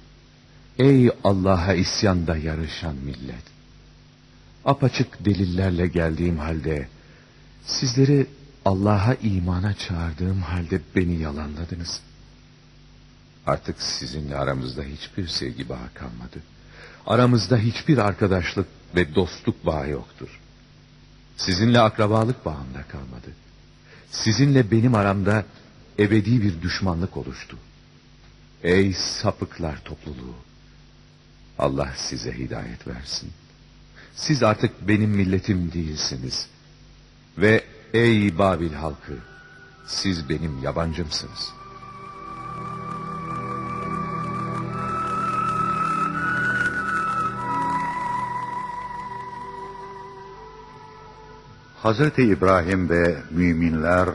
Ey Allah'a isyanda yarışan millet! Apaçık delillerle geldiğim halde, sizleri Allah'a imana çağırdığım halde beni yalanladınız. Artık sizinle aramızda hiçbir sevgi bağı kalmadı. Aramızda hiçbir arkadaşlık ve dostluk bağı yoktur. Sizinle akrabalık bağında kalmadı. Sizinle benim aramda ebedi bir düşmanlık oluştu. Ey sapıklar topluluğu! Allah size hidayet versin. Siz artık benim milletim değilsiniz. Ve ey Babil halkı! Siz benim yabancımsınız. Hazreti İbrahim ve müminler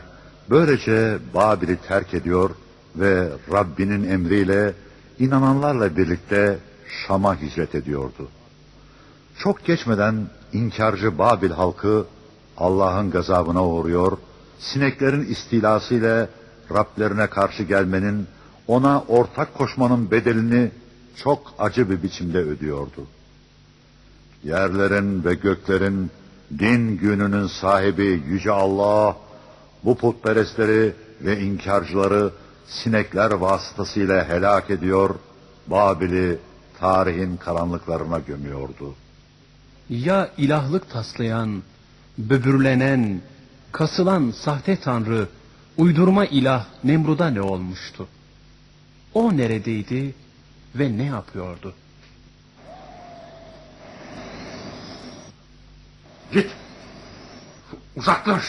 böylece Babil'i terk ediyor ve Rabbinin emriyle inananlarla birlikte Şam'a hicret ediyordu. Çok geçmeden inkarcı Babil halkı Allah'ın gazabına uğruyor, sineklerin istilasıyla Rablerine karşı gelmenin, ona ortak koşmanın bedelini çok acı bir biçimde ödüyordu. Yerlerin ve göklerin din gününün sahibi Yüce Allah, bu putperestleri ve inkarcıları sinekler vasıtasıyla helak ediyor, Babil'i tarihin karanlıklarına gömüyordu. Ya ilahlık taslayan, böbürlenen, kasılan sahte tanrı, uydurma ilah Nemrud'a ne olmuştu? O neredeydi ve ne yapıyordu? Git. Uzaklaş.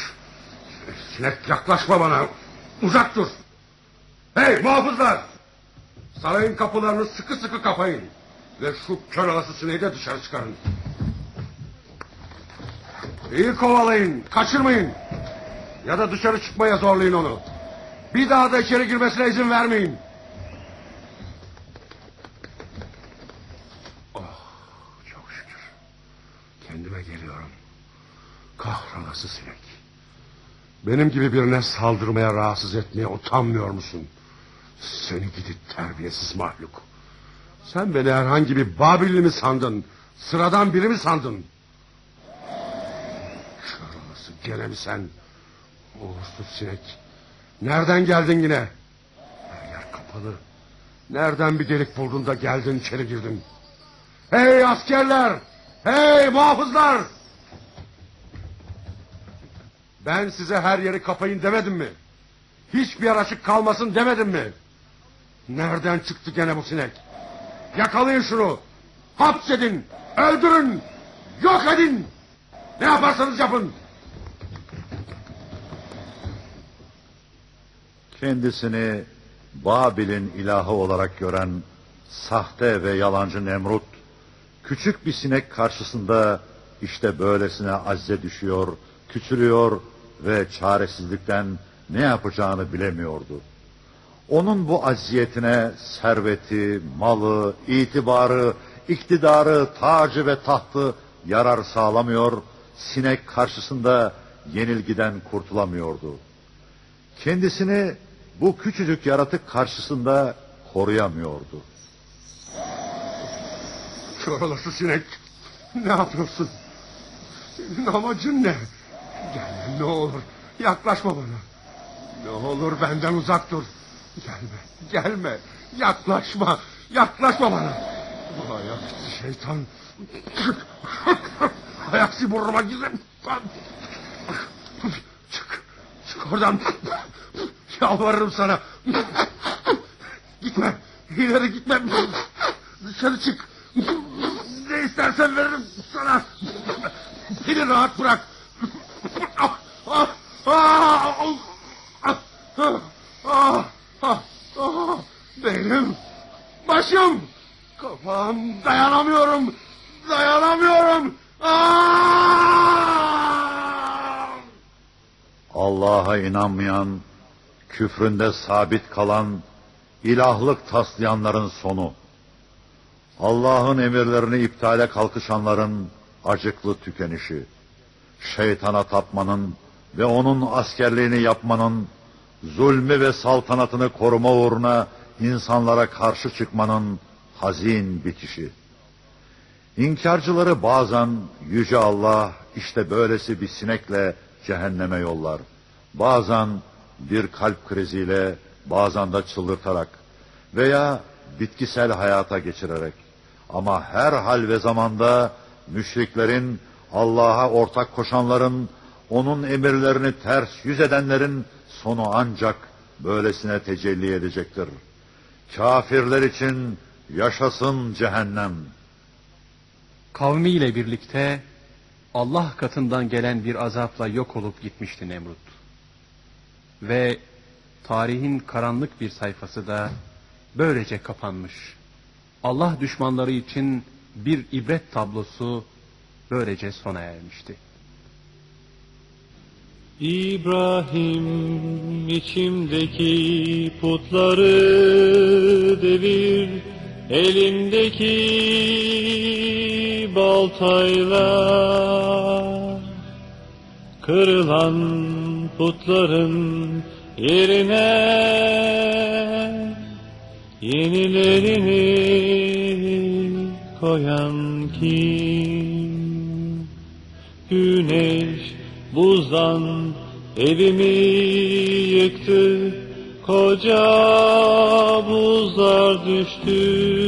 Sinek yaklaşma bana. Uzak dur. Hey muhafızlar. Sarayın kapılarını sıkı sıkı kapayın. Ve şu kör olası sineği de dışarı çıkarın. İyi kovalayın. Kaçırmayın. Ya da dışarı çıkmaya zorlayın onu. Bir daha da içeri girmesine izin vermeyin. Kahrolası sinek. Benim gibi birine saldırmaya, rahatsız etmeye utanmıyor musun? Seni gidi terbiyesiz mahluk. Sen beni herhangi bir Babilli mi sandın? Sıradan biri mi sandın? Kör olası gene mi sen? Uğursuz sinek. Nereden geldin yine? Her yer kapalı. Nereden bir delik buldun da geldin içeri girdin? Hey askerler! Hey muhafızlar! Ben size her yeri kapayın demedim mi? Hiçbir yer açık kalmasın demedim mi? Nereden çıktı gene bu sinek? Yakalayın şunu. Hapsedin. Öldürün. Yok edin. Ne yaparsanız yapın. Kendisini Babil'in ilahı olarak gören sahte ve yalancı Nemrut, küçük bir sinek karşısında işte böylesine azze düşüyor, küçülüyor ve çaresizlikten ne yapacağını bilemiyordu. Onun bu aziyetine serveti, malı, itibarı, iktidarı, tacı ve tahtı yarar sağlamıyor, sinek karşısında yenilgiden kurtulamıyordu. Kendisini bu küçücük yaratık karşısında koruyamıyordu. Kör sinek. Ne yapıyorsun? Amacın ne? Gelme ne olur. Yaklaşma bana. Ne olur benden uzak dur. Gelme, gelme. Yaklaşma, yaklaşma bana. Ayaksız şeytan. Ayaksız burnuma girin. Çık, çık oradan. Yalvarırım sana. Gitme, ileri gitme. Dışarı çık. Ne istersen veririm sana. Beni rahat bırak. Benim başım, kafam dayanamıyorum, dayanamıyorum. Ah! Allah'a inanmayan, küfründe sabit kalan, ilahlık taslayanların sonu. Allah'ın emirlerini iptale kalkışanların acıklı tükenişi. Şeytana tapmanın ve onun askerliğini yapmanın, zulmü ve saltanatını koruma uğruna insanlara karşı çıkmanın hazin bitişi. İnkarcıları bazen Yüce Allah işte böylesi bir sinekle cehenneme yollar. Bazen bir kalp kriziyle, bazen de çıldırtarak veya bitkisel hayata geçirerek. Ama her hal ve zamanda müşriklerin, Allah'a ortak koşanların, onun emirlerini ters yüz edenlerin sonu ancak böylesine tecelli edecektir. Kafirler için yaşasın cehennem. Kavmiyle birlikte Allah katından gelen bir azapla yok olup gitmişti Nemrut. Ve tarihin karanlık bir sayfası da böylece kapanmış. Allah düşmanları için bir ibret tablosu böylece sona ermişti. İbrahim içimdeki putları devir elimdeki baltayla kırılan putların yerine yenilerini koyan kim? Güneş buzdan evimi yıktı, koca buzlar düştü.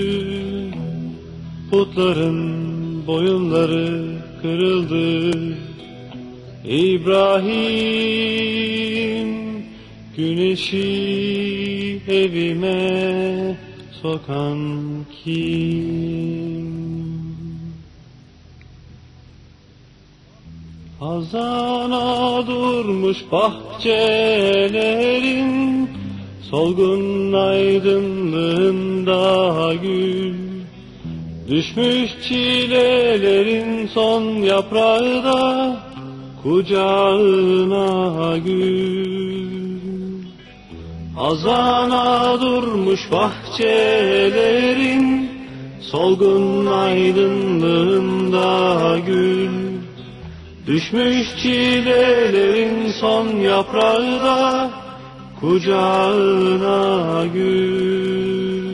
putların boyunları kırıldı. İbrahim güneşi evime sokan kim? Hazana durmuş bahçelerin Solgun aydınlığında gül. Düşmüş çilelerin son yaprağı da Kucağına gül. Hazana durmuş bahçelerin Solgun aydınlığında gül Düşmüş çilelerin son yaprağı da kucağına gül.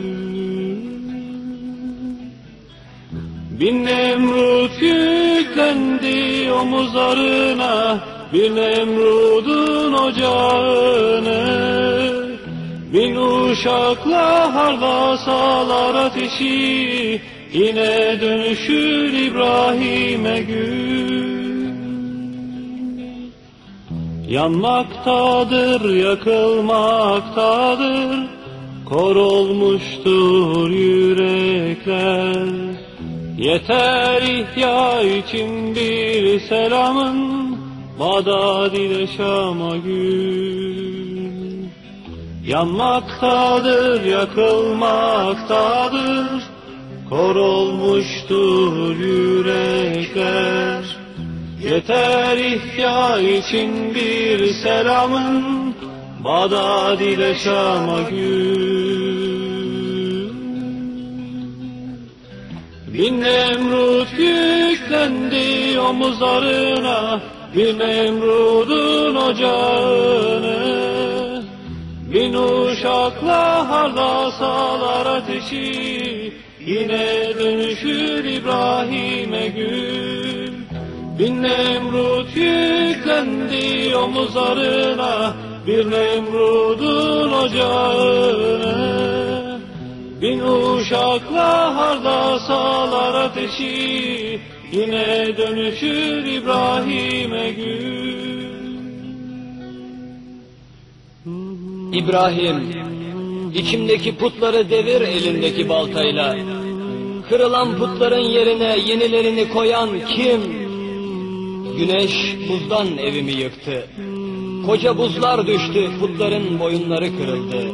Bir Nemrut yüklendi omuzlarına, bir Nemrud'un ocağını. Bin uşakla harlasalar ateşi, yine dönüşür İbrahim'e gül. Yanmaktadır, yakılmaktadır, kor olmuştur yürekler. Yeter ihya için bir selamın, Bağdat ile Şam'a gül. Yanmaktadır, yakılmaktadır, kor olmuştur yürekler. Yeter ihya için bir selamın Bağdat ile Şam'a gül. Bir Nemrut yüklendi omuzlarına Bir Nemrud'un ocağını Bin uşakla harlasalar ateşi Yine dönüşür İbrahim'e gül Bin Nemrut yüklendi omuzlarına Bir Nemrud'un ocağını Bin uşakla harlasalar ateşi Yine dönüşür İbrahim'e gül İbrahim, içimdeki putları devir elindeki baltayla. Kırılan putların yerine yenilerini koyan kim? Güneş buzdan evimi yıktı. Koca buzlar düştü, putların boyunları kırıldı.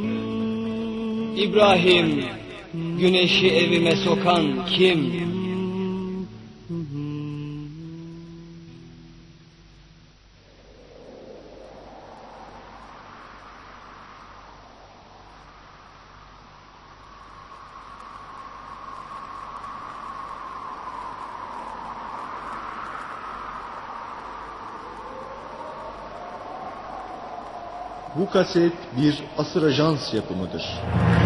İbrahim, güneşi evime sokan kim? Kaset bir asır ajans yapımıdır.